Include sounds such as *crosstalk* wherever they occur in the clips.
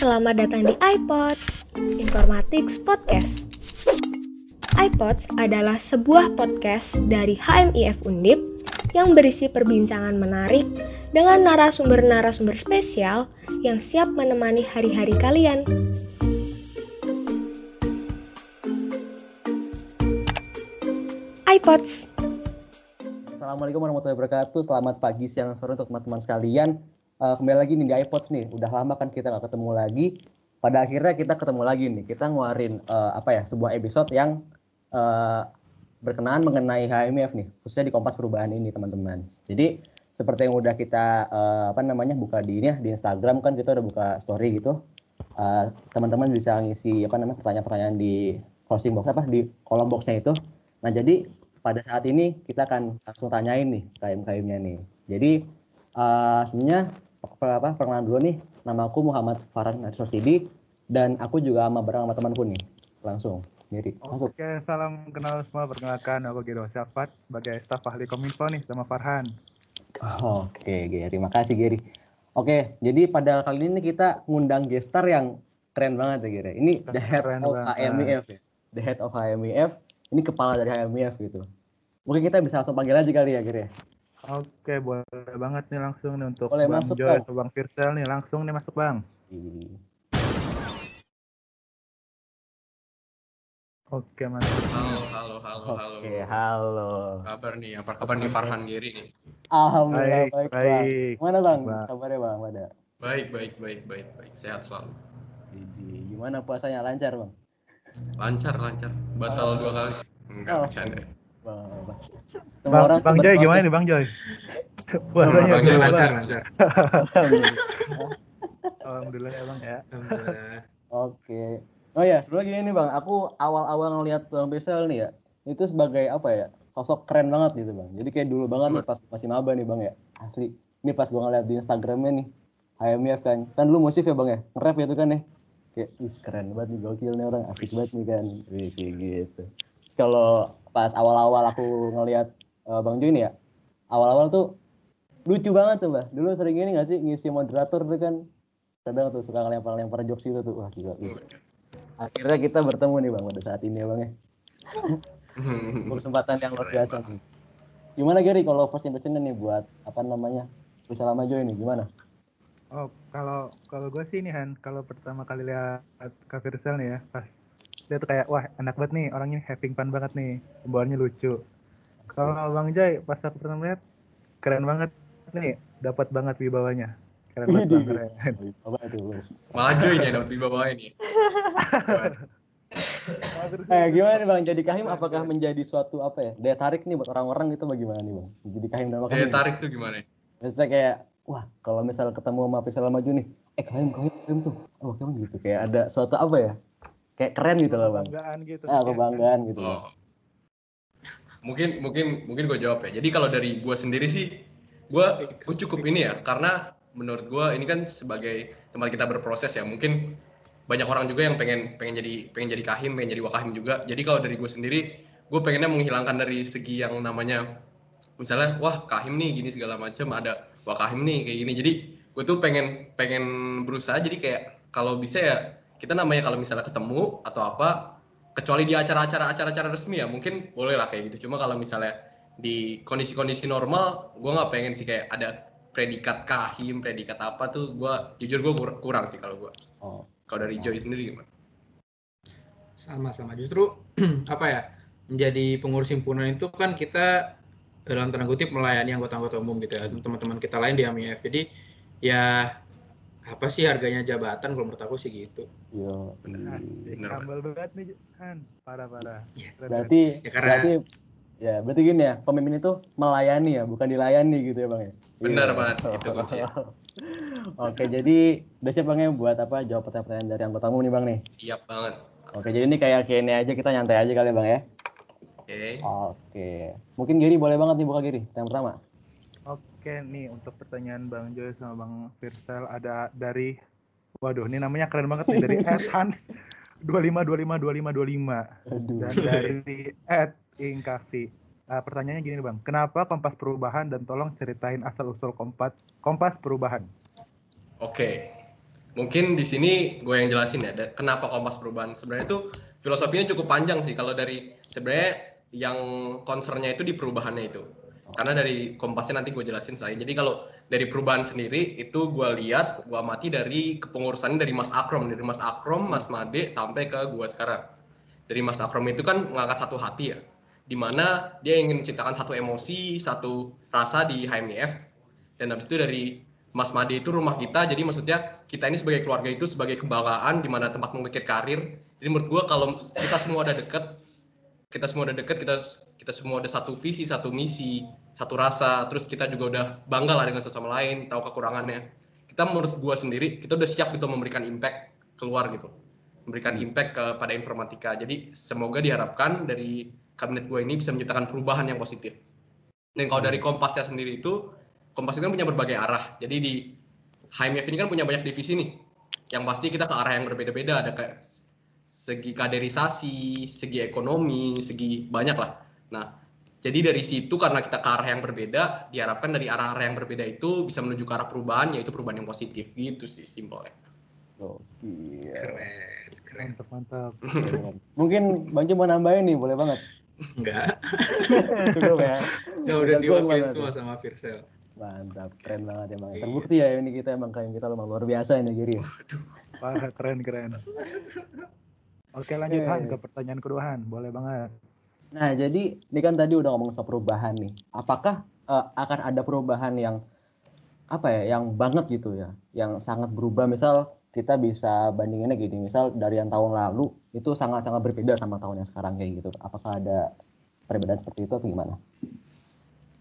selamat datang di iPods, Informatics Podcast. iPods adalah sebuah podcast dari HMIF Undip yang berisi perbincangan menarik dengan narasumber-narasumber spesial yang siap menemani hari-hari kalian. iPods. Assalamualaikum warahmatullahi wabarakatuh. Selamat pagi, siang, sore untuk teman-teman sekalian. Uh, kembali lagi nih di iPods nih. Udah lama kan kita nggak ketemu lagi. Pada akhirnya kita ketemu lagi nih. Kita ngeluarin uh, apa ya sebuah episode yang uh, berkenaan mengenai HMF nih, khususnya di Kompas Perubahan ini teman-teman. Jadi seperti yang udah kita uh, apa namanya buka di ini ya di Instagram kan kita udah buka story gitu. Uh, teman-teman bisa ngisi apa namanya pertanyaan-pertanyaan di closing box apa di kolom boxnya itu. Nah jadi pada saat ini kita akan langsung tanyain nih KM-KM-nya nih. Jadi uh, sebenarnya apa perkenalan dulu nih. Nama aku Muhammad Farhan Arsosidi dan aku juga sama bareng sama temanku nih. Langsung. Jadi masuk. Oke, salam kenal semua. Perkenalkan aku Gero Syafat sebagai staf ahli Kominfo nih sama Farhan. Oke, Geri. Makasih, Geri. Oke, jadi pada kali ini kita ngundang gestar yang keren banget ya, Geri. Ini the head Keren of banget. HMIF ya. The head of HMIF. Ini kepala dari HMIF gitu. Mungkin kita bisa langsung panggil aja kali ya, Geri. Oke, boleh banget nih langsung nih untuk Boleh Bang masuk, Joy Bang. atau Bang Firsel nih langsung nih masuk Bang. Ih, Oke, masuk. Halo, halo, halo, halo. Oke, halo. Kabar nih, apa kabar nih Farhan Giri nih? Alhamdulillah Baik, baik, Bang. baik. Gimana Bang? Bang. Kabarnya Bang? Pada? Baik, baik, baik, baik, baik. Sehat selalu. Widih, Gimana puasanya lancar Bang? Lancar, lancar. Batal dua kali. Enggak, Oh. bercanda. Bang, Bang. Bang, orang Bang Joy gimana nih Bang Joy? *laughs* Puasanya Bang Joy lancar, Bang? lancar. Alhamdulillah. *laughs* Alhamdulillah ya Bang ya. Alhamdulillah. Oke. Oh ya, sebelum gini nih Bang, aku awal-awal ngelihat Bang Besel nih ya, itu sebagai apa ya, sosok keren banget gitu Bang. Jadi kayak dulu banget nih pas masih maba nih Bang ya, asli. Ini pas gua ngeliat di Instagramnya nih, HMIF kan, kan dulu musik ya Bang ya, nge-rap gitu kan ya. Kayak, wih keren banget nih, gokil nih orang, asik banget nih kan. Wih, kayak gitu. Terus kalau pas awal-awal aku ngelihat eh, Bang nih ya, awal-awal tuh lucu banget coba. Dulu sering ini gak sih, ngisi moderator tuh kan, kadang tuh suka ngelempar-lempar jokes gitu tuh, wah gila. lucu akhirnya kita bertemu nih bang pada saat ini ya bang ya. *laughs* Kesempatan yang luar biasa nih. Gimana Gary kalau first impression nih buat apa namanya bisa lama Joy nih gimana? Oh, kalau kalau gue sih nih Han, kalau pertama kali lihat Kak Firsel nih ya, pas dia tuh kayak wah enak banget nih orangnya having fun banget nih, pembawaannya lucu. Kalau Bang Joy pas aku pertama lihat keren banget nih, dapat banget wibawanya. Keren banget Bang, keren. *laughs* apa itu bos Malah Joy nih dapat wibawa ini. eh gimana nih bang jadi kahim apakah menjadi suatu apa ya daya tarik nih buat orang-orang gitu bagaimana nih bang jadi kahim dalam Daya tarik tuh gimana? Maksudnya kayak wah kalau misal ketemu sama Faisal Maju nih eh kahim kahim kahim tuh oh kahim gitu kayak ada suatu apa ya kayak keren gitu loh bang Kebanggaan gitu. ah kebanggaan gitu. Oh. Mungkin mungkin mungkin gue jawab ya. Jadi kalau dari gue sendiri sih, gue gue cukup ini ya, karena menurut gue ini kan sebagai tempat kita berproses ya. Mungkin banyak orang juga yang pengen pengen jadi pengen jadi kahim, pengen jadi wakahim juga. Jadi kalau dari gue sendiri, gue pengennya menghilangkan dari segi yang namanya misalnya wah kahim nih gini segala macam ada wakahim nih kayak gini. Jadi gue tuh pengen pengen berusaha jadi kayak kalau bisa ya kita namanya kalau misalnya ketemu atau apa kecuali di acara-acara acara-acara resmi ya mungkin boleh lah kayak gitu. Cuma kalau misalnya di kondisi-kondisi normal gue nggak pengen sih kayak ada predikat kahim predikat apa tuh gue jujur gue kurang sih kalau gue oh. Kalau dari Joy sendiri gimana? Sama-sama. Justru *clears throat* apa ya menjadi pengurus himpunan itu kan kita dalam tanda kutip melayani anggota-anggota umum gitu ya teman-teman kita lain di AMIF jadi ya apa sih harganya jabatan? Kalau menurut aku sih gitu. Bener, humble banget nih Han, parah-parah. Iya. Berarti Ya, karena- berarti ya berarti gini ya pemimpin itu melayani ya bukan dilayani gitu ya bang ya? Benar Iya. banget, itu kuncinya. *laughs* oke jadi udah siap bang ya buat apa jawab pertanyaan-pertanyaan dari anggota umum nih bang nih? Siap banget. Oke jadi ini kayak kayak ini aja kita nyantai aja kali ya bang ya? Oke. Oke. Mungkin Giri boleh banget nih buka Giri yang pertama Oke nih untuk pertanyaan Bang Joy sama Bang Firsel ada dari waduh ini namanya keren banget nih dari *laughs* Ed Hans 25252525 aduh. Dan dari Ed Ingkafi. Uh, pertanyaannya gini nih Bang, kenapa Kompas Perubahan? Dan tolong ceritain asal usul Kompas Kompas Perubahan. Oke. mungkin di sini gue yang jelasin ya kenapa kompas perubahan? Sebenarnya itu filosofinya cukup panjang sih. Kalau dari sebenarnya yang concernnya itu di perubahannya itu karena dari kompasnya nanti gue jelasin saya jadi kalau dari perubahan sendiri itu gue lihat gue amati dari kepengurusannya dari Mas Akrom dari Mas Akrom Mas Made sampai ke gue sekarang. Dari Mas Akrom itu kan mengangkat satu hati ya. Di mana dia ingin menciptakan satu emosi satu rasa di HMIF dan habis itu dari Mas Made itu rumah kita. Jadi maksudnya kita ini sebagai keluarga itu sebagai kebanggaan di mana tempat mengukir karir. Jadi menurut gua kalau kita semua udah deket kita semua udah deket kita kita semua udah satu visi satu misi satu rasa. Terus kita juga udah bangga lah dengan sesama lain tahu kekurangannya. Kita menurut gua sendiri kita udah siap gitu memberikan impact keluar gitu. Memberikan impact kepada informatika. Jadi semoga diharapkan dari kabinet gua ini bisa menciptakan perubahan yang positif. Dan kalau dari kompasnya sendiri itu Kompas itu kan punya berbagai arah. Jadi di HMF ini kan punya banyak divisi nih. Yang pasti kita ke arah yang berbeda-beda. Ada kayak segi kaderisasi, segi ekonomi, segi banyak lah. Nah, jadi dari situ karena kita ke arah yang berbeda, diharapkan dari arah-arah yang berbeda itu bisa menuju ke arah perubahan, yaitu perubahan yang positif. Gitu sih simpelnya. Gokil. Keren, keren. Mantap, mantap. Mungkin Bang mau nambahin nih, boleh banget. Enggak, *laughs* Cukup ya. enggak udah Udah diwakilin banget semua ya. sama Virsel. Mantap, keren banget emang. Iya. Terbukti ya ini kita emang kayak kita emang luar biasa ini Giri. Wah, keren, keren. Oke, lanjut. Han ke pertanyaan kedua Han. Boleh banget. Nah, jadi ini kan tadi udah ngomong soal perubahan nih. Apakah eh, akan ada perubahan yang apa ya, yang banget gitu ya, yang sangat berubah? Misal kita bisa bandinginnya gini, misal dari yang tahun lalu itu sangat-sangat berbeda sama tahun yang sekarang kayak gitu. Apakah ada perbedaan seperti itu atau gimana?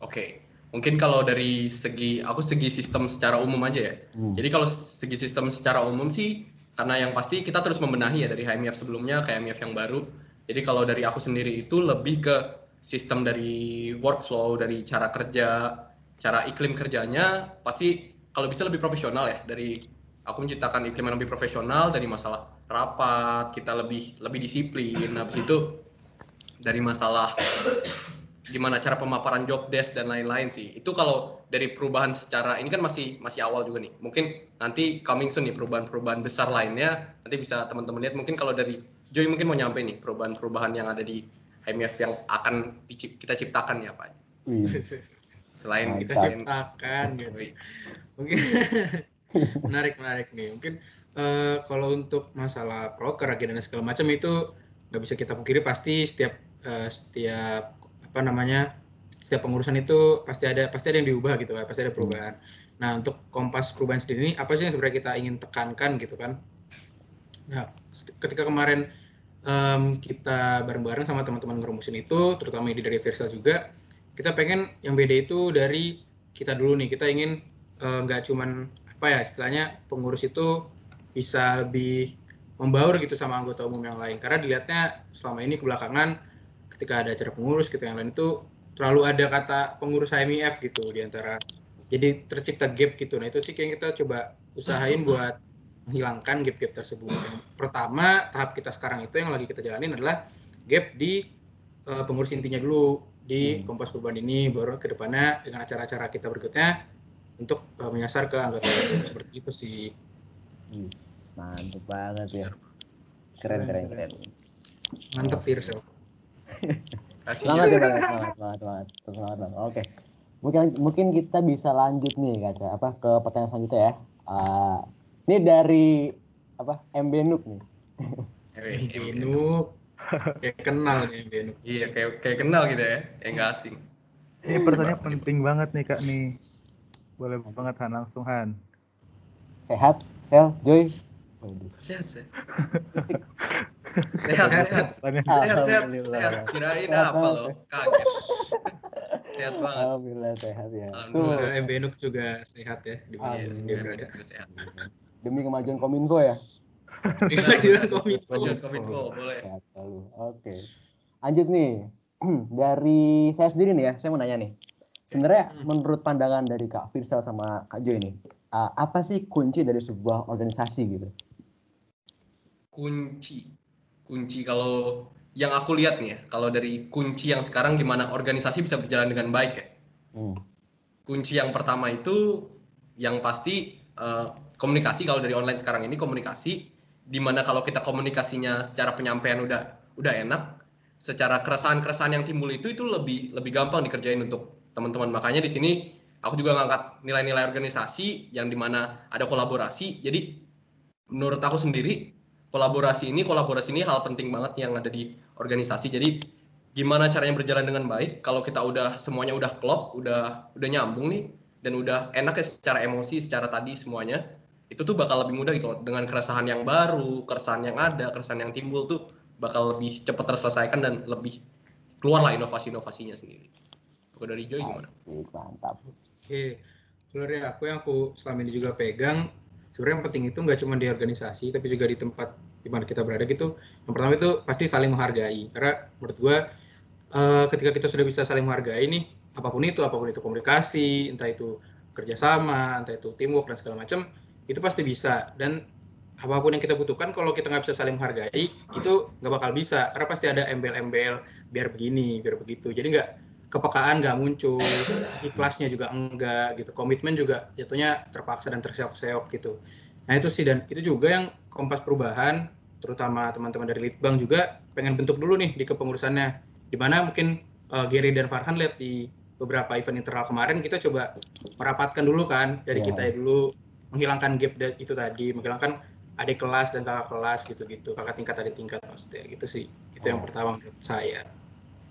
Oke, mungkin kalau dari segi aku segi sistem secara umum aja ya. Hmm. Jadi kalau segi sistem secara umum sih karena yang pasti kita terus membenahi ya dari HMIF sebelumnya ke HMIF yang baru. Jadi kalau dari aku sendiri itu lebih ke sistem dari workflow, dari cara kerja, cara iklim kerjanya pasti kalau bisa lebih profesional ya dari aku menciptakan iklim yang lebih profesional dari masalah rapat, kita lebih lebih disiplin. Habis itu dari masalah gimana cara pemaparan job desk dan lain-lain sih. Itu kalau dari perubahan secara ini kan masih masih awal juga nih. Mungkin nanti coming soon nih perubahan-perubahan besar lainnya nanti bisa teman-teman lihat. Mungkin kalau dari Joy mungkin mau nyampe nih perubahan-perubahan yang ada di IMF yang akan dicip- kita ciptakan ya Pak. Wih, Selain. Kita ciptakan gitu. Mungkin *laughs* menarik menarik nih. Mungkin eh, kalau untuk masalah proker lagi dan segala macam itu nggak bisa kita pungkiri pasti setiap eh, setiap apa namanya setiap pengurusan itu pasti ada pasti ada yang diubah gitu kan pasti ada perubahan. Nah untuk kompas perubahan sendiri ini apa sih yang sebenarnya kita ingin tekankan gitu kan? Nah ketika kemarin em, kita bareng-bareng sama teman-teman ngerumusin itu, terutama ini dari Versal juga, kita pengen yang beda itu dari kita dulu nih kita ingin eh, nggak cuman apa ya istilahnya pengurus itu bisa lebih membaur gitu sama anggota umum yang lain karena dilihatnya selama ini kebelakangan ketika ada acara pengurus gitu yang lain itu terlalu ada kata pengurus HMIF gitu di antara jadi tercipta gap gitu nah itu sih yang kita coba usahain buat menghilangkan gap-gap tersebut yang pertama tahap kita sekarang itu yang lagi kita jalanin adalah gap di eh, pengurus intinya dulu di Hmm. Kompas Perubahan ini baru ke depannya dengan acara-acara kita berikutnya untuk eh, menyasar ke anggota seperti itu sih. mantap banget ya. Keren, keren, keren. Mantap Virsel. Kasih Semangat ya semangat, semangat, semangat, semangat bang. Oke, mungkin mungkin kita bisa lanjut nih kaca apa ke pertanyaan selanjutnya ya. Ah, ini dari apa MB Nuk nih. Eh, eh, Benuk. Kayak kenal nih Benuk. Iya, kayak kayak kenal gitu ya. Kayak nggak asing. Ini pertanyaan penting banget nih Kak nih. Boleh banget Han, langsung Han. Sehat, Sel, Joy. Sehat, sehat. *laughs* sehat, sehat. Sehat, sehat. Kirain apa lo? ya. Kaget. Sehat banget. Alhamdulillah sehat ya. Alhamdulillah. Semoga Benuk juga sehat ya di mana sehat. demi kemajuan Kominfo ya. Kemajuan Kominfo. Kemajuan Kominfo, boleh. Sehat selalu. Oke. Lanjut nih. *clears throat* dari saya sendiri nih ya, saya mau nanya nih. Sebenarnya Hmm. menurut pandangan dari Kak Firsel sama Kak Joy nih, uh, apa sih kunci dari sebuah organisasi gitu? Kunci. Kunci kalau yang aku lihat nih ya, kalau dari kunci yang sekarang gimana organisasi bisa berjalan dengan baik ya. Hmm. Kunci yang pertama itu yang pasti eh, komunikasi kalau dari online sekarang ini komunikasi di mana kalau kita komunikasinya secara penyampaian udah udah enak secara keresahan-keresahan yang timbul itu itu lebih lebih gampang dikerjain untuk teman-teman makanya di sini aku juga ngangkat nilai-nilai organisasi yang di mana ada kolaborasi jadi menurut aku sendiri kolaborasi ini kolaborasi ini hal penting banget yang ada di organisasi jadi gimana caranya berjalan dengan baik kalau kita udah semuanya udah klop udah udah nyambung nih dan udah enak ya secara emosi secara tadi semuanya itu tuh bakal lebih mudah gitu dengan keresahan yang baru keresahan yang ada keresahan yang timbul tuh bakal lebih cepat terselesaikan dan lebih keluarlah inovasi-inovasinya sendiri. Kalau dari Joy gimana? Asik, mantap. Oke, kalau dari aku yang aku selama ini juga pegang, sebenarnya yang penting itu nggak cuma di organisasi, tapi juga di tempat di mana kita berada gitu. Yang pertama itu pasti saling menghargai. Karena menurut gua uh, ketika kita sudah bisa saling menghargai nih, apa pun itu, apa pun itu komunikasi, entah itu kerjasama, entah itu teamwork dan segala macam, itu pasti bisa. Dan apa pun yang kita butuhkan kalau kita nggak bisa saling menghargai itu nggak bakal bisa karena pasti ada embel-embel biar begini biar begitu jadi nggak kepekaan nggak muncul ikhlasnya juga enggak gitu. Komitmen juga jatuhnya terpaksa dan terseok-seok gitu. Nah itu sih dan itu juga yang kompas perubahan terutama teman-teman dari Litbang juga pengen bentuk dulu nih di kepengurusannya. Di mana mungkin uh, Gary dan Farhan lihat di beberapa event internal kemarin kita coba merapatkan dulu kan dari yeah. kita dulu menghilangkan gap itu tadi menghilangkan adik kelas dan kakak kelas gitu-gitu kakak tingkat adik tingkat maksudnya gitu sih. Itu yang oh. pertama menurut saya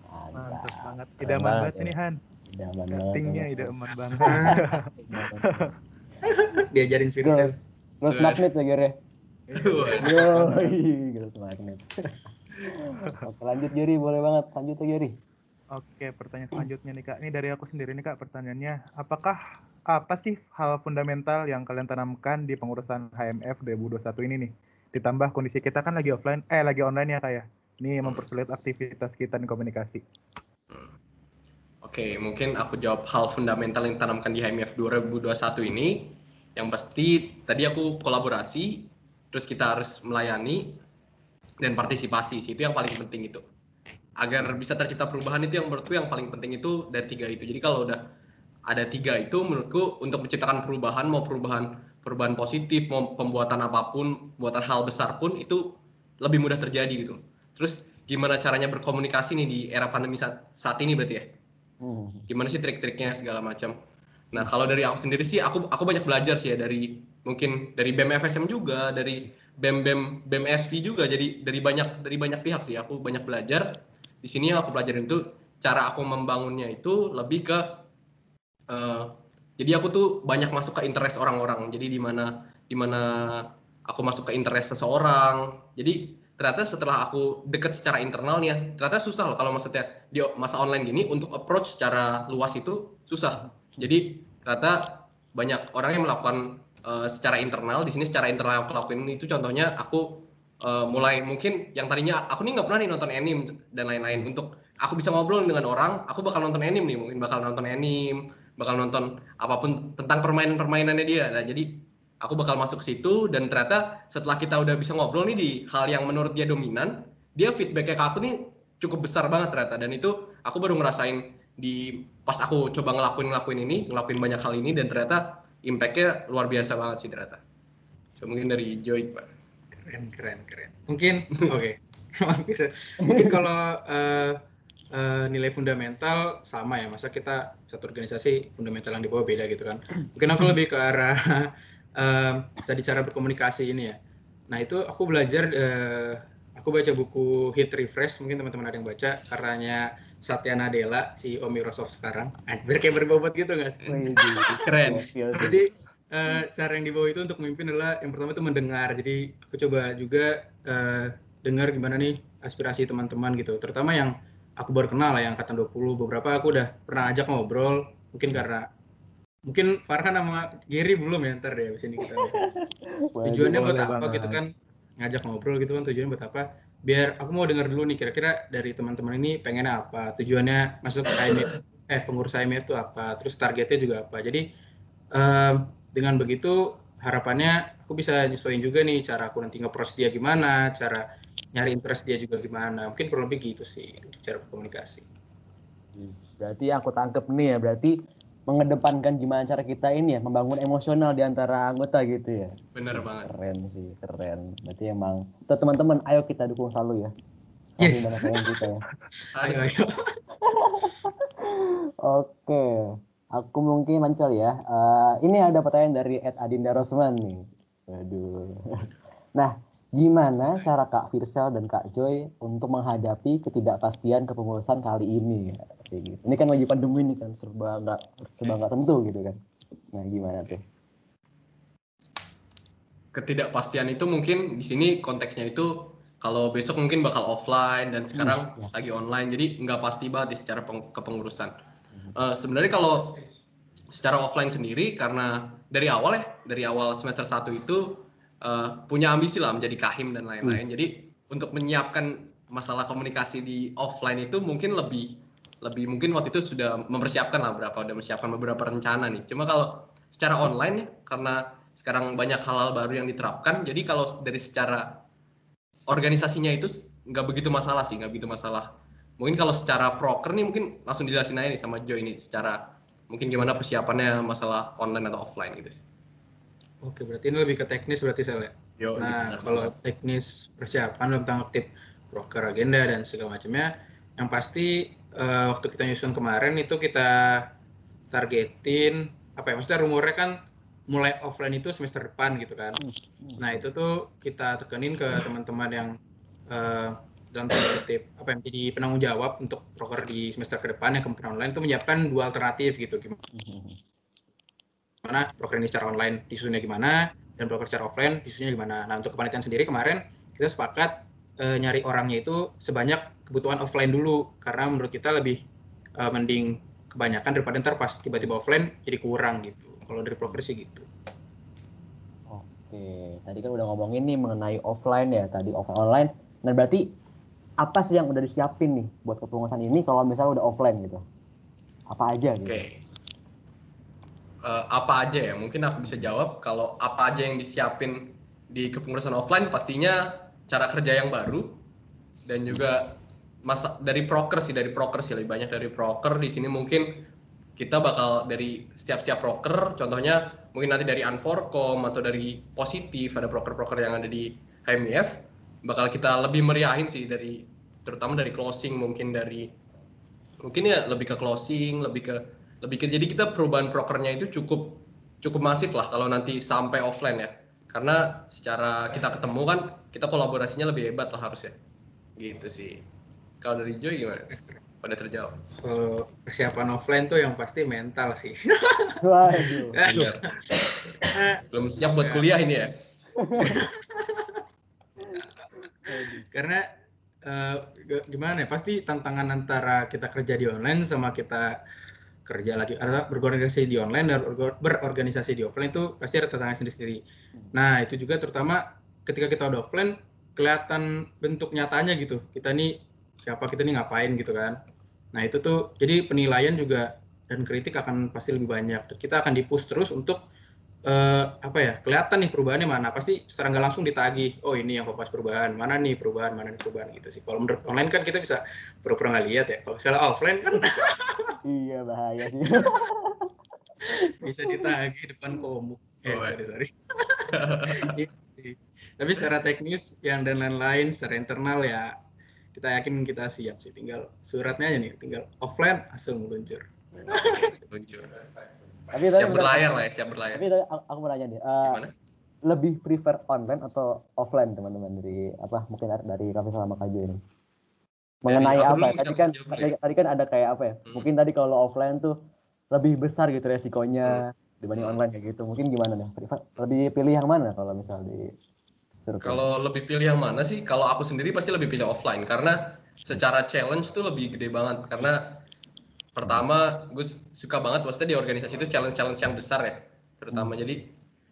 mantap banget idaman banget ini Han idaman banget idaman banget *laughs* diajarin virtual terus magnet ya Gere Yoi, terus magnet *laughs* Oke, lanjut Giri, boleh banget. Lanjut ya Giri. Oke, pertanyaan selanjutnya nih Kak. Ini dari aku sendiri nih Kak pertanyaannya. Apakah apa sih hal fundamental yang kalian tanamkan di pengurusan HMF 2021 ini nih? Ditambah kondisi kita kan lagi offline, eh lagi online ya kayak. Ini mempersulit aktivitas kita di komunikasi. Oke, mungkin aku jawab hal fundamental yang ditanamkan di HMF 2021 ini. Yang pasti tadi aku kolaborasi, terus kita harus melayani dan partisipasi itu yang paling penting itu. Agar bisa tercipta perubahan itu yang menurutku yang paling penting itu dari tiga itu. Jadi kalau udah ada tiga itu menurutku untuk menciptakan perubahan mau perubahan perubahan positif mau pembuatan apa pun pembuatan hal besar pun itu lebih mudah terjadi gitu terus gimana caranya berkomunikasi nih di era pandemi saat, saat ini berarti ya? Hmm. gimana sih trik-triknya segala macam? Nah kalau dari aku sendiri sih aku aku banyak belajar sih ya dari mungkin dari BEM FSM juga dari BEM BEM BEM SV juga. Jadi dari banyak dari banyak pihak sih aku banyak belajar. Di sini yang aku pelajarin itu cara aku membangunnya itu lebih ke uh, jadi aku tuh banyak masuk ke interest orang-orang. Jadi di mana di mana aku masuk ke interest seseorang. Jadi ternyata setelah aku deket secara internalnya ternyata susah loh kalau maksudnya di masa online gini untuk approach secara luas itu susah. Jadi ternyata banyak orang yang melakukan uh, secara internal di sini secara internal aku lakuin itu contohnya aku uh, mulai mungkin yang tadinya aku nih nggak pernah nih nonton anime dan lain-lain. Untuk aku bisa ngobrol dengan orang aku bakal nonton anime nih mungkin bakal nonton anime bakal nonton apa pun tentang permainan-permainannya dia. Nah, jadi aku bakal masuk ke situ dan ternyata setelah kita udah bisa ngobrol nih di hal yang menurut dia dominan, dia feedbacknya ke aku nih cukup besar banget ternyata. Dan itu aku baru ngerasain di pas aku coba ngelakuin ngelakuin ini ngelakuin banyak hal ini dan ternyata impactnya luar biasa banget sih ternyata. So, mungkin dari Joy pak. Keren keren keren. Mungkin *laughs* oke. Okay. *laughs* mungkin kalau uh, uh, nilai fundamental sama ya masa kita satu organisasi fundamental yang di bawah beda gitu kan. Mungkin aku lebih ke arah uh, tadi cara berkomunikasi ini ya. Nah itu aku belajar uh, aku baca buku Hit Refresh mungkin teman-teman ada yang baca karyanya Satya Nadella si Om Microsoft sekarang. Biar kayak berbobot gitu nggak sih keren. Jadi uh, cara yang dibawa itu untuk memimpin adalah yang pertama itu mendengar. Jadi aku coba juga uh, dengar gimana nih aspirasi teman-teman gitu. Terutama yang aku baru kenal lah yang angkatan 20 beberapa aku udah pernah ajak ngobrol mungkin karena mungkin Farhan sama Gary belum ya ntar deh sini kita *laughs* tujuannya buat apa banget. gitu kan? Ngajak ngobrol gitu kan tujuannya buat apa? Biar aku mau dengar dulu nih kira-kira dari teman-teman ini pengennya apa? Tujuannya masuk ke IMF eh pengurus IMF itu apa? Terus targetnya juga apa? Jadi um, dengan begitu harapannya aku bisa nyesuaiin juga nih cara aku nanti nge dia gimana cara nyari interest dia juga gimana. Mungkin kurang lebih gitu sih cara komunikasi. Berarti yang aku tangkep nih ya berarti mengedepankan gimana cara kita ini ya membangun emosional di antara anggota gitu ya. Bener banget. Keren sih, keren. Berarti emang tuh teman-teman ayo kita dukung selalu ya. Yes. kita ya. Ayo, ayo. *laughs* Oke, aku mungkin mancol ya. Eh, ini ada pertanyaan dari Ed Adinda Rosman nih. Waduh. *laughs* Nah, gimana cara Kak Firsel dan Kak Joy untuk menghadapi ketidakpastian kepengurusan kali ini? Ya, kayak gitu. Ini kan lagi pandemi nih kan serba nggak serba nggak tentu gitu kan. Nah, gimana tuh? Ketidakpastian itu mungkin di sini konteksnya itu kalau besok mungkin bakal offline dan sekarang ya. lagi online jadi nggak pasti banget secara peng- kepengurusan. Eh, sebenarnya kalau secara offline sendiri karena dari awal ya dari awal semester 1 itu eh, punya ambisi lah menjadi kahim dan lain-lain. Jadi untuk menyiapkan masalah komunikasi di offline itu mungkin lebih lebih mungkin waktu itu sudah mempersiapkan lah berapa udah menyiapkan beberapa rencana nih. Cuma kalau secara online ya karena sekarang banyak hal-hal baru yang diterapkan. Jadi kalau dari secara organisasinya itu nggak begitu masalah sih, nggak begitu masalah. Mungkin kalau secara proker nih mungkin langsung dijelasin aja nih sama Joy ini secara mungkin gimana persiapannya masalah online atau offline gitu sih. Oke, berarti ini lebih ke teknis berarti saya. Yo, Nah, benar kalau banget. teknis persiapan dalam tanda kutip broker agenda dan segala macamnya, yang pasti eh, waktu kita nyusun kemarin itu kita targetin apa ya? Maksudnya rumornya kan mulai offline itu semester depan gitu kan. Nah itu tuh kita tekenin ke teman-teman yang eh, dalam tanda kutip apa yang jadi penanggung jawab untuk broker di semester ke depan yang kemungkinan online itu menyiapkan dua alternatif gitu gimana broker ini secara online disusunnya gimana dan broker secara offline disusunnya gimana. Nah untuk kepanitiaan sendiri kemarin kita sepakat eh, nyari orangnya itu sebanyak kebutuhan offline dulu karena menurut kita lebih eh, mending kebanyakan daripada ntar pas tiba-tiba offline jadi kurang gitu. Kalau dari broker sih gitu. Oke, tadi kan udah ngomongin nih mengenai offline ya, tadi offline online. Nah, berarti apa sih yang udah disiapin nih buat kepengurusan ini kalau misalnya udah offline gitu? Apa aja gitu? Eh, apa aja ya? Mungkin aku bisa jawab kalau apa aja yang disiapin di kepengurusan offline pastinya cara kerja yang baru dan juga masa dari proker sih dari proker sih lebih banyak dari proker di sini mungkin kita bakal dari setiap-setiap proker contohnya mungkin nanti dari Unforcom atau dari positif ada proker-proker yang ada di HMIF bakal kita lebih meriahin sih dari terutama dari closing mungkin dari mungkin ya lebih ke closing lebih ke lebih ke jadi kita perubahan prokernya itu cukup cukup masif lah kalau nanti sampai offline ya karena secara kita ketemu kan kita kolaborasinya lebih hebat lah harusnya gitu sih kalau dari Joy gimana pada terjawab Kalau persiapan offline tuh yang pasti mental sih. *laughs* Waduh. Benar. belum siap buat kuliah ini ya *laughs* Karena eh, g- gimana ya? Pasti tantangan antara kita kerja di online sama kita kerja lagi ada berorganisasi di online dan beror- berorganisasi di offline itu pasti ada tantangan sendiri-sendiri. Nah, itu juga terutama ketika kita udah offline kelihatan bentuk nyatanya gitu. Kita nih siapa kita nih ngapain gitu kan. Nah, itu tuh jadi penilaian juga dan kritik akan pasti lebih banyak. Kita akan dipush terus untuk eh, apa ya kelihatan nih perubahannya mana. Pasti secara nggak langsung ditagih oh ini yang fokus perubahan mana nih perubahan mana nih perubahan gitu sih. Kalau menurut online kan kita bisa pura-pura nggak lihat ya. Kalau misalnya offline kan *laughs* Iya bahaya sih. *laughs* bisa ditagih depan komuk. Eh Oh, sorry sorry. Gitu *laughs* sih. tapi secara teknis yang dan lain-lain secara internal ya kita yakin kita siap sih. Tinggal suratnya aja nih tinggal offline langsung meluncur. Luncur Tapi siap berlayar lah ya siap berlayar Tapi tadi aku, aku mau nanya nih, eh, gimana lebih prefer online atau offline teman-teman dari apa mungkin dari kami sama Kak Jo ini? Mengenai aku apa? ya? Tadi kan jawab tadi, tadi kan ada kayak apa ya? Hmm. Mungkin tadi kalau offline tuh lebih besar gitu resikonya dibanding Hmm. online kayak gitu. Mungkin gimana nih? Prefer- Lebih pilih yang mana kalau misal di? Kalau lebih pilih yang mana sih? Kalau aku sendiri pasti lebih pilih offline karena secara challenge tuh lebih gede banget karena pertama gue su- suka banget maksudnya di organisasi itu challenge-challenge yang besar ya terutama jadi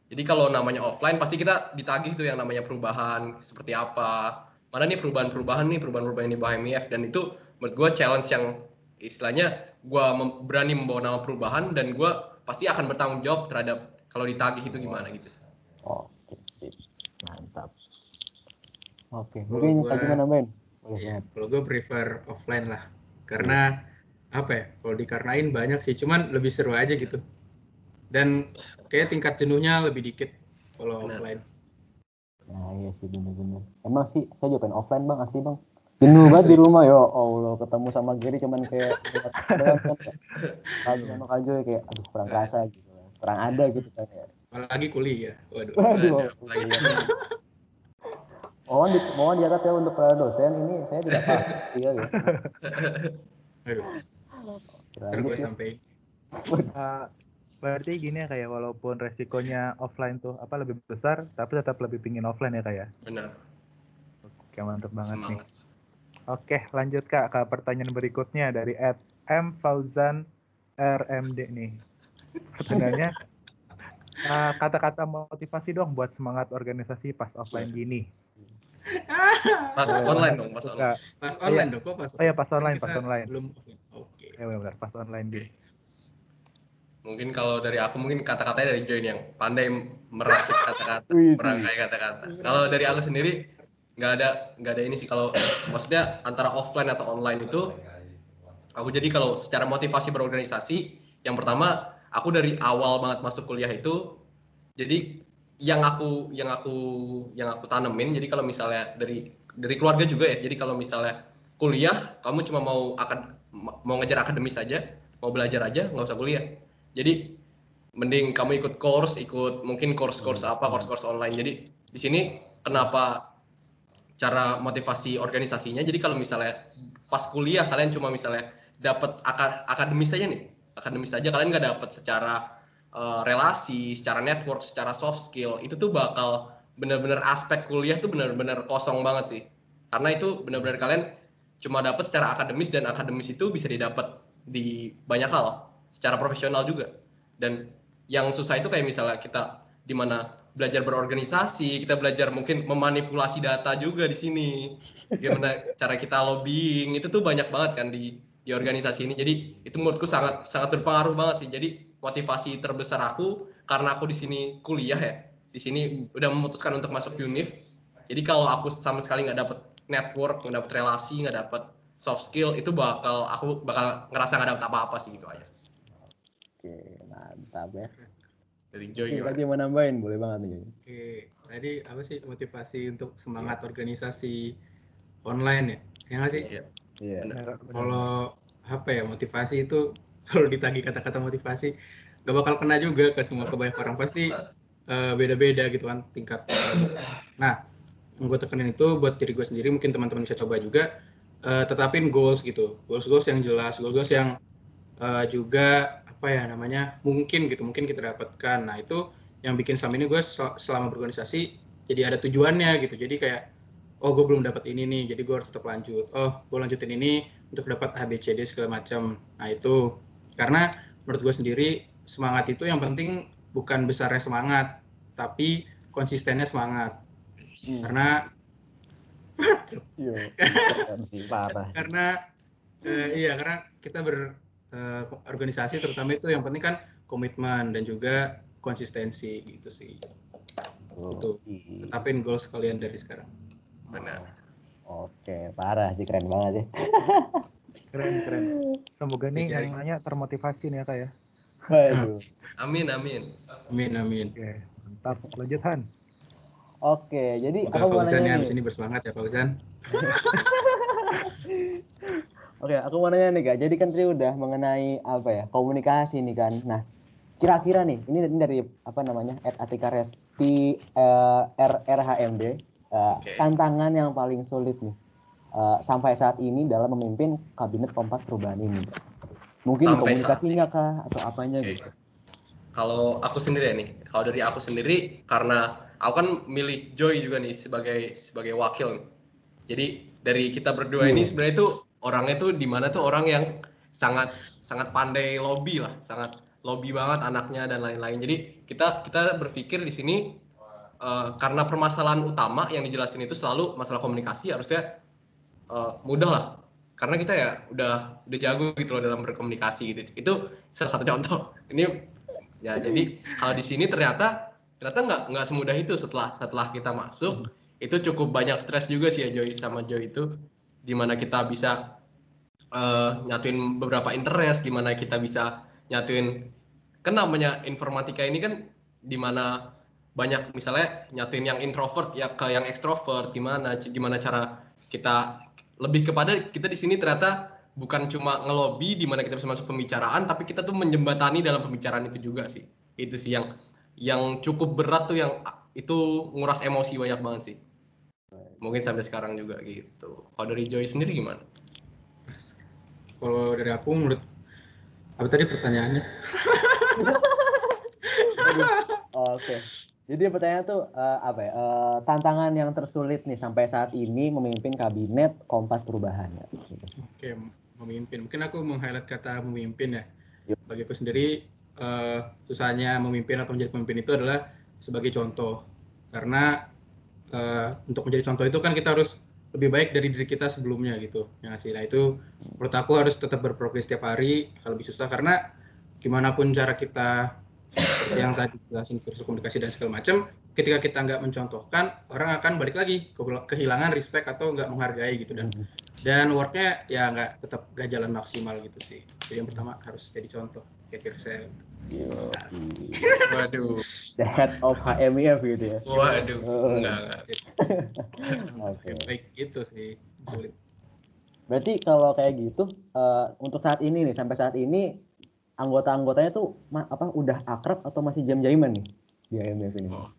jadi kalau namanya offline pasti kita ditagih tuh yang namanya perubahan seperti apa mana nih perubahan-perubahan nih perubahan-perubahan yang di bawah MIF dan itu menurut gue challenge yang istilahnya gue mem- berani membawa nama perubahan dan gue pasti akan bertanggung jawab terhadap kalau ditagih itu gimana gitu sih. Oke, sip. Mantap. Oke, mungkin mau nambahin? Boleh Iya, kalau gue prefer offline lah, karena apa ya kalau dikarenain banyak sih cuman lebih seru aja gitu dan kayak tingkat jenuhnya lebih dikit kalau offline Nah iya sih bener-bener. Emang sih saya juga pengen offline bang asli bang. Jenuh banget di rumah ya Allah ketemu sama Gary cuman kayak kan kayak Kaju sama Kaju kayak aduh kurang kerasa gitu kurang ada gitu kan ya. apalagi kuliah waduh Waduh. Lagi Mohon di, mohon dicatat ya untuk para dosen ini saya tidak paham. Iya ya. Aduh, Gue ya. sampai *laughs* Eh, berarti gini ya kayak walaupun resikonya offline tuh apa lebih besar tapi tetap lebih pingin offline ya kayak benar. oke mantep banget nih Semangat. oke lanjut kak ke pertanyaan berikutnya dari Ed M Fauzan RMD nih pertanyaannya *laughs* eh, kata-kata motivasi dong buat semangat organisasi pas offline gini Pas Boleh online banget dong, pas tuh, online. Kak. pas online dong kok pas oh ya pas online pas online belum offline oke ya benar pas online. Gitu Mungkin kalau dari aku mungkin kata-katanya dari Join yang pandai merakit kata-kata, *laughs* merangkai kata-kata. Kalau dari aku sendiri nggak ada nggak ada ini sih. Kalau maksudnya antara offline atau online itu aku jadi kalau secara motivasi berorganisasi yang pertama aku dari awal banget masuk kuliah itu jadi yang aku yang aku yang aku tanemin jadi kalau misalnya dari dari keluarga juga ya jadi kalau misalnya kuliah kamu cuma mau akan mau ngejar akademis saja mau belajar aja nggak usah kuliah. Jadi mending kamu ikut course ikut mungkin course-course apa course-course online. Jadi di sini kenapa cara motivasi organisasinya? Jadi kalau misalnya pas kuliah kalian cuma misalnya dapat aka- akademis saja nih akademis saja kalian nggak dapat secara eh, relasi secara network secara soft skill itu tuh bakal benar-benar aspek kuliah tuh benar-benar kosong banget sih. Karena itu benar-benar kalian cuma dapat secara akademis dan akademis itu bisa didapat di banyak hal secara profesional juga. Dan yang susah itu kayak misalnya kita di mana belajar berorganisasi kita belajar mungkin memanipulasi data juga di sini. Gimana cara kita lobbying itu tuh banyak banget kan di di organisasi ini. Jadi itu menurutku sangat sangat berpengaruh banget sih. Jadi motivasi terbesar aku karena aku di sini kuliah ya di sini udah memutuskan untuk masuk univ jadi kalau aku sama sekali nggak dapet network nggak dapet relasi nggak dapet soft skill itu bakal aku bakal ngerasa nggak dapet apa-apa sih gitu aja Oke mantap ya. dari Joy Oke, gimana? tadi mau nambahin boleh banget nih. Oke tadi apa sih motivasi untuk semangat organisasi online ya ya nggak sih Iya. Iya. Benar, benar. kalau apa ya motivasi itu *laughs* kalau ditagih kata-kata motivasi gak bakal kena juga ke semua ke banyak orang pasti eh, beda-beda gitu kan tingkat nah yang gue tekenin itu buat diri gue sendiri mungkin teman-teman bisa coba juga eh, tetapin goals gitu. Goals goals yang jelas goals goals yang eh, juga apa ya namanya mungkin gitu mungkin kita dapatkan. Nah itu yang bikin selama ini gue sel- selama berorganisasi jadi ada tujuannya gitu. Jadi kayak oh gue belum dapat ini nih jadi gue harus tetap lanjut. Oh gue lanjutin ini untuk dapat A B C D segala macam. Nah itu. Karena menurut gue sendiri semangat itu yang penting bukan besarnya semangat tapi konsistennya semangat Hmm. karena Iya. *laughs* Keren sih parah. karena eh, iya karena kita berorganisasi terutama itu yang penting kan komitmen dan juga konsistensi gitu sih Itu. Iya. tetapin goals kalian dari sekarang benar Oke, parah sih keren banget ya. *laughs* keren keren semoga nih yang nanya termotivasi nih ya kak ya Waduh. amin amin amin amin oke mantap lanjut Han Oke, jadi Semoga aku mau nanya ya nih. ini bersemangat ya Fauzan *laughs* Oke, aku mau nanya nih kak. Jadi kan tadi udah mengenai apa ya komunikasi nih kan. Nah, kira-kira nih ini, dari apa namanya Ed Atika Resti eh, RRHMD eh, Oke. tantangan yang paling sulit nih eh, sampai saat ini dalam memimpin kabinet Kompas Perubahan ini. Mungkin Sampai komunikasinya kah atau apanya Oke. gitu? Kalau aku sendiri ya nih, kalau dari aku sendiri karena aku kan milih Joy juga nih sebagai sebagai wakil. nih. Jadi dari kita berdua ini Iya. sebenarnya itu orangnya tuh di mana tuh orang yang sangat sangat pandai lobby lah, sangat lobby banget anaknya dan lain-lain. Jadi kita kita berpikir di sini eh, karena permasalahan utama yang dijelasin itu selalu masalah komunikasi harusnya eh, mudah lah. Karena kita ya udah udah jago gitu loh dalam berkomunikasi gitu. Itu salah satu contoh. Ini ya jadi kalau di sini ternyata ternyata nggak nggak semudah itu setelah setelah kita masuk itu cukup banyak stres juga sih ya Joy sama Joy itu. Di mana kita bisa eh, nyatuin beberapa interest, gimana kita bisa nyatuin kan namanya informatika ini kan di mana banyak misalnya nyatuin yang introvert ya ke yang ekstrovert gimana gimana cara kita lebih kepada kita di sini ternyata bukan cuma ngelobi di mana kita bisa masuk pembicaraan tapi kita tuh menjembatani dalam pembicaraan itu juga sih. Itu sih yang yang cukup berat tuh yang itu nguras emosi banyak banget sih mungkin sampai sekarang juga gitu kalau dari Joy sendiri gimana Kalau dari aku menurut apa tadi pertanyaannya? *laughs* Oke. Jadi pertanyaan tuh eh, apa ya? eh, tantangan yang tersulit nih sampai saat ini memimpin kabinet Kompas Perubahan ya. Oke, memimpin. Mungkin aku meng-highlight kata memimpin ya. Bagi aku sendiri, eh, susahnya memimpin atau menjadi pemimpin itu adalah sebagai contoh. Karena eh, untuk menjadi contoh itu kan kita harus lebih baik dari diri kita sebelumnya gitu. Ya sih? Nah itu menurut aku harus tetap berprogres setiap hari. Akan lebih susah karena gimana pun cara kita yang tadi jelasin virus komunikasi dan segala macam, ketika kita nggak mencontohkan, orang akan balik lagi ke- kehilangan respect atau nggak menghargai gitu dan dan worknya ya nggak tetap gak jalan maksimal gitu sih jadi yang pertama harus jadi contoh kayak Kirsel Yoi. Waduh The head of HMIF gitu ya. waduh Oh. enggak enggak Oke. baik itu sih sulit Berarti kalau kayak gitu eh, untuk saat ini nih sampai saat ini anggota-anggotanya tuh ma- apa udah akrab atau masih jam-jaman nih di HMIF ini? Oh.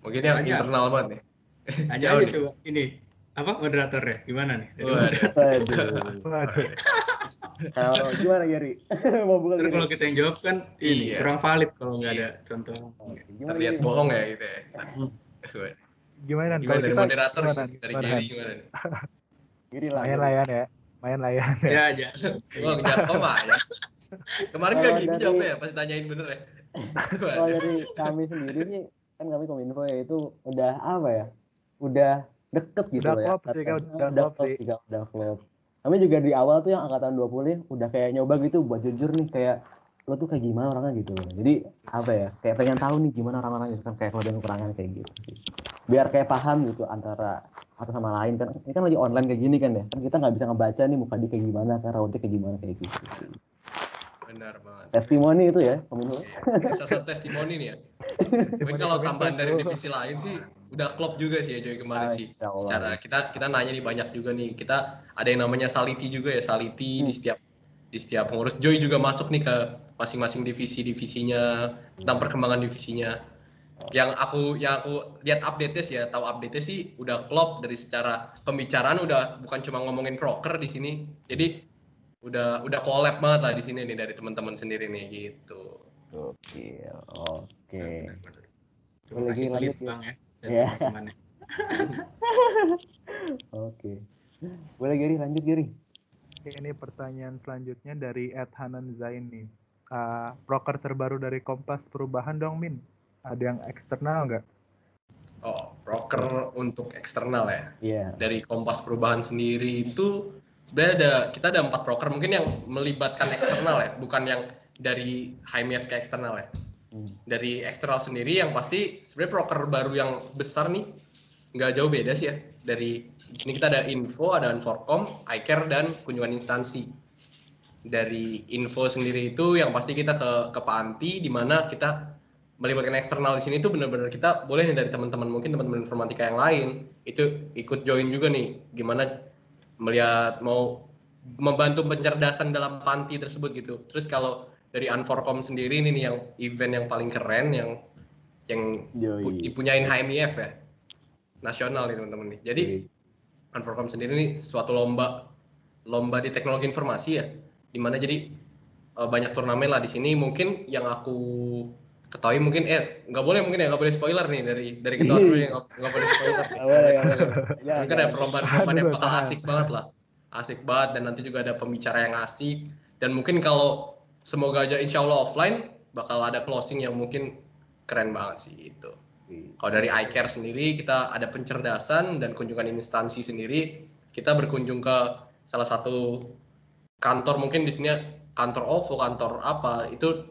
mungkin yang Tanya. internal banget nih tanya aja coba ini apa moderatornya gimana nih Waduh. Aduh. Waduh. Kalau gimana Gary? *laughs* Mau buka Gary? kalau kita yang jawab kan ini Iya. kurang valid kalau nggak ada contoh Oke, Gimana terlihat Gary? bohong ya gitu ya Gimana gimana Kalau dari kita moderator gimana, dari gimana, Gary gimana nih *laughs* Gary lah. Main layan ya. Main layan ya. ya aja Wah, jatuh mah ya. Kemarin Kalau gak gitu dari- jawabnya ya, pas tanyain bener ya. *laughs* Kalau dari kami sendiri sih kan kami kominfo ya itu udah apa ya? Udah deket gitu Udah loh ya. klop sih, udah klop sih. udah klop. Kami juga di awal tuh yang angkatan 20 nih udah kayak nyoba gitu buat jujur nih kayak lo tuh kayak gimana orangnya gitu loh. Jadi apa ya? Kayak pengen tahu nih gimana orang-orang gitu kan kayak kelebihan kekurangan kayak gitu sih. Biar kayak paham gitu antara atau sama lain kan ini kan lagi online kayak gini kan ya kan kita nggak bisa ngebaca nih muka dia kayak gimana kan rautnya kayak gimana kayak gitu sih. Benar banget. testimoni itu ya kominfo Iya, salah satu testimoni nih ya. Mungkin kalau tambahan dari divisi lain sih udah klop juga sih ya Joy kemarin sih. Masya Allah. Secara kita kita nanya nih banyak juga nih. Kita ada yang namanya saliti juga ya, saliti di Hmm. setiap di setiap pengurus. Joy juga masuk nih ke masing-masing divisi-divisinya tentang perkembangan divisinya. Yang aku yang aku lihat update-nya sih ya, tahu update-nya sih udah klop dari secara pembicaraan udah bukan cuma ngomongin proker di sini. Jadi udah udah collab banget lah di sini nih dari teman-teman sendiri nih gitu. Oke, oke. Benar-benar. Terima Boleh kasih lanjut, Khalid ya? Ya Iya. teman-temannya *laughs* Oke. Boleh Gary, lanjut Gary. Ini pertanyaan selanjutnya dari Ed Hanan Zain nih. Ah, proker terbaru dari Kompas Perubahan dong Min. Ada yang eksternal nggak? Oh, broker untuk eksternal ya. Iya. Dari Kompas Perubahan sendiri itu sebenarnya ada kita ada empat broker mungkin yang melibatkan eksternal ya, bukan yang dari HMF ke eksternal ya. Hmm. Dari eksternal sendiri yang pasti sebenarnya broker baru yang besar nih nggak jauh beda sih ya. Dari sini kita ada info, ada Inforcom, iCare dan kunjungan instansi. Dari info sendiri itu yang pasti kita ke ke Panti di mana kita melibatkan eksternal di sini tuh benar-benar kita boleh nih dari teman-teman mungkin teman-teman informatika yang lain itu ikut join juga nih gimana melihat mau membantu pencerdasan dalam panti tersebut gitu. Terus kalau dari Unforcom sendiri ini nih yang event yang paling keren yang yang pu- Yoi. dipunyain HMIF ya. Nasional nih teman-teman nih. Jadi Unforcom sendiri ini suatu lomba lomba di teknologi informasi ya. Di mana jadi eh, banyak turnamen lah di sini. Mungkin yang aku ketahui mungkin eh nggak boleh mungkin ya nggak boleh spoiler nih dari dari kita dulu ya nggak boleh spoiler. *laughs* Nggak boleh, boleh. Ya, mungkin ada jangan. perlombaan-perlombaan yang bakal asik banget lah. Asik banget dan nanti juga ada pembicara yang asik. Dan mungkin kalau semoga aja insya Allah offline bakal ada closing yang mungkin keren banget sih itu kalau dari iCare sendiri kita ada pencerdasan dan kunjungan instansi sendiri. Kita berkunjung ke salah satu kantor mungkin di sini kantor OVO kantor apa itu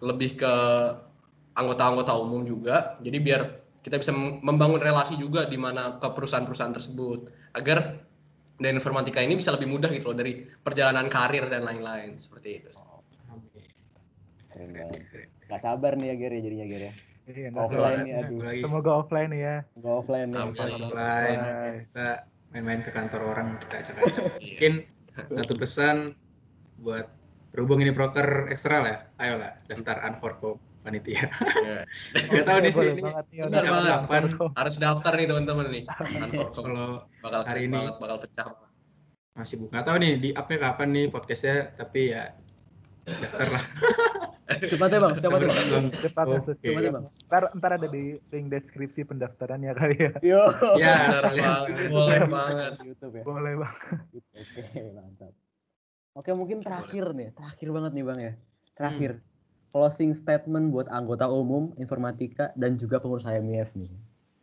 lebih ke anggota-anggota umum juga. Jadi biar kita bisa mem- membangun relasi juga di mana ke perusahaan-perusahaan tersebut agar dan informatika ini bisa lebih mudah gitu loh dari perjalanan karir dan lain-lain seperti itu. Keren banget. Gak sabar nih ya Gary jadinya Gary ya. Iya, nggak Offline nih aduh. Apalagi Semoga offline ya. Gak offline nih. Amin. offline Offline. kita main-main ke kantor orang kita acak-acak. Iya. Mungkin satu pesan buat berhubung ini proker ekstral ya, ayolah daftar Unforco panitia. Iya. *laughs* Gak tahu nih sih Boleh ini banget nih, benar banget. kapan Harus daftar nih teman-teman nih. *laughs* Kantor kalau bakal hari keren ini. banget, bakal pecah. masih buka. Nggak tahu nih di upnya kapan nih podcastnya, tapi ya daftar lah. *laughs* Cepatnya bang, cepatnya bang. Cepatnya. Cepatnya bang. Ntar, ntar ada di link deskripsi pendaftarannya kali ya. Yo. Ya, *laughs* banget, boleh banget. YouTube ya. Boleh bang. Oke, mantap. Oke, mungkin terakhir nih, terakhir banget nih Bang ya. Terakhir. Closing statement buat anggota umum, informatika dan juga pengurus HMIF nih.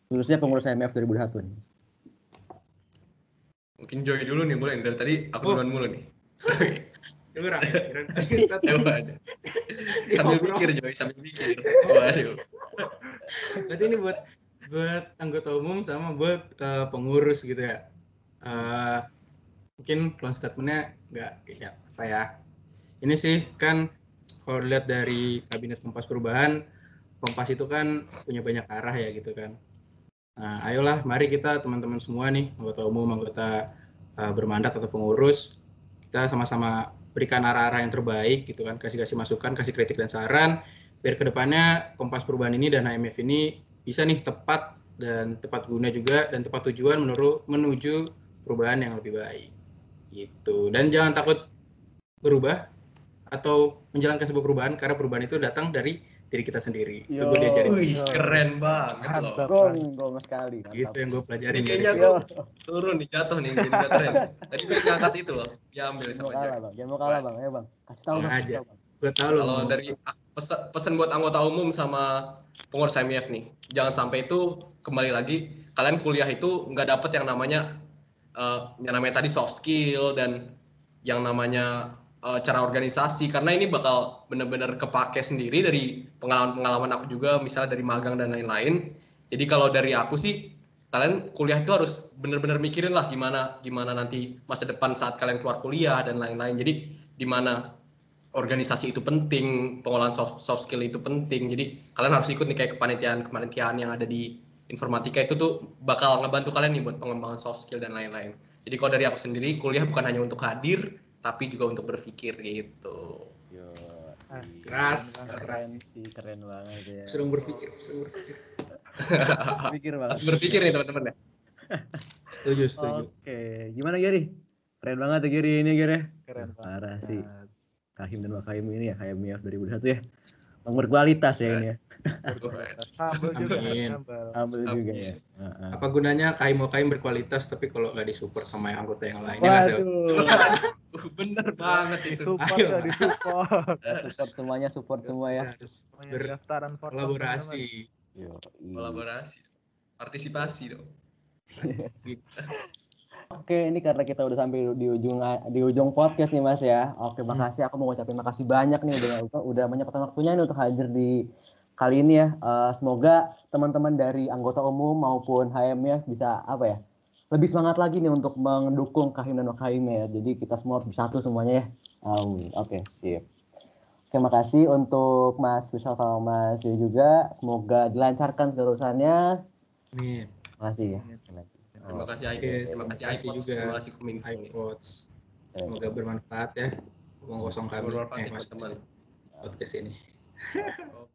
Khususnya pengurus HMIF 2021 nih. Mungkin Joy dulu nih, boleh. Dari tadi aku Oh. duluan mulu nih. *laughs* Curang. Ya, waduh. Sambil mikir Joy, sambil mikir. *laughs* Waduh. Berarti ini buat buat anggota umum sama buat eh, pengurus gitu ya. Eh, mungkin closing statementnya nggak ya apa ya. Ini sih kan kalau dilihat dari kabinet Kompas Perubahan, Kompas itu kan punya banyak arah ya gitu kan. Nah, ayolah mari kita teman-teman semua nih, anggota umum, anggota eh, bermandat atau pengurus, kita sama-sama berikan arah-arah yang terbaik gitu kan, kasih-kasih masukan, kasih kritik dan saran, biar ke depannya Kompas Perubahan ini dan IMF ini bisa nih tepat dan tepat guna juga dan tepat tujuan menurut menuju perubahan yang lebih baik. Gitu. Dan jangan takut berubah atau menjalankan sebuah perubahan karena perubahan itu datang dari diri kita sendiri itu Yo. gue diajarin Wih, keren banget loh. Gong, gong sekali. mantap. gitu yang gue pelajarin Ini dari kayaknya Yo, Turun nih, jatuh nih, jadi keren. Tadi gue ngangkat itu loh, diambil jangan sama mau kalah bang, jangan mau kalah bang, ayo bang. Kasih tahu bang. Sengaja. kasih tahu, Bang. gue tahu loh Kalau dari pesan, pesan buat anggota umum sama pengurus IMF nih, jangan sampai itu kembali lagi kalian kuliah itu nggak dapet yang namanya eh, yang namanya tadi soft skill dan yang namanya eh, cara organisasi karena ini bakal benar-benar kepake sendiri dari pengalaman-pengalaman aku juga misalnya dari magang dan lain-lain. Jadi kalau dari aku sih kalian kuliah itu harus benar-benar mikirin lah gimana gimana nanti masa depan saat kalian keluar kuliah dan lain-lain. Jadi di mana organisasi itu penting, pengolahan soft, soft skill itu penting. Jadi kalian harus ikut nih kayak kepanitiaan-kepanitiaan yang ada di informatika itu tuh bakal ngebantu kalian nih buat pengembangan soft skill dan lain-lain. Jadi kalau dari aku sendiri kuliah bukan hanya untuk hadir, tapi juga untuk berpikir gitu. Yo, Ah, iya. keras, keren keras. sih, keren banget ya. sedang berpikir sedang berpikir *laughs* Pikir bang. Harus berpikir nih teman-teman ya. setuju setuju Oke, gimana Gary? Keren banget ya Gary ini Gary. Keren banget. Parah sih. Kahim dan Wakaim ini ya, HMIF 2021 ya. Bang berkualitas ya ini ya. Humble juga. Amin. Humble. Humble juga Amin. ya. Heeh. apa gunanya kaim mau kaim berkualitas tapi kalau nggak disupport sama yang anggota yang lain ya? Waduh. *laughs* Bener banget itu. Disupport Ayo. ya, disupport. *laughs* Support semuanya, support semua ya. harus kolaborasi iya. Kolaborasi. Partisipasi dong. *laughs* Oke, ini karena kita udah sampai di ujung di ujung podcast nih Mas ya. Oke, makasih. Aku mau ngucapin makasih banyak nih udah udah menyempatkan waktunya nih untuk hadir di kali ini ya. Eh, semoga teman-teman dari anggota umum maupun HM ya bisa apa ya? Lebih semangat lagi nih untuk mendukung Kahim dan Wakaim ya. Jadi kita semua harus bersatu semuanya ya. Amin. Oke, sip. Oke, makasih untuk Mas Wisal sama Mas Yuri juga. Semoga dilancarkan segala urusannya. Amin. Makasih ya. Terima kasih Aiko, terima kasih terima kasih iPods, juga. terima kasih Kominfo semoga bermanfaat ya. Uang kosong kami. Bermanfaat eh, ya teman-teman. podcast ini *laughs*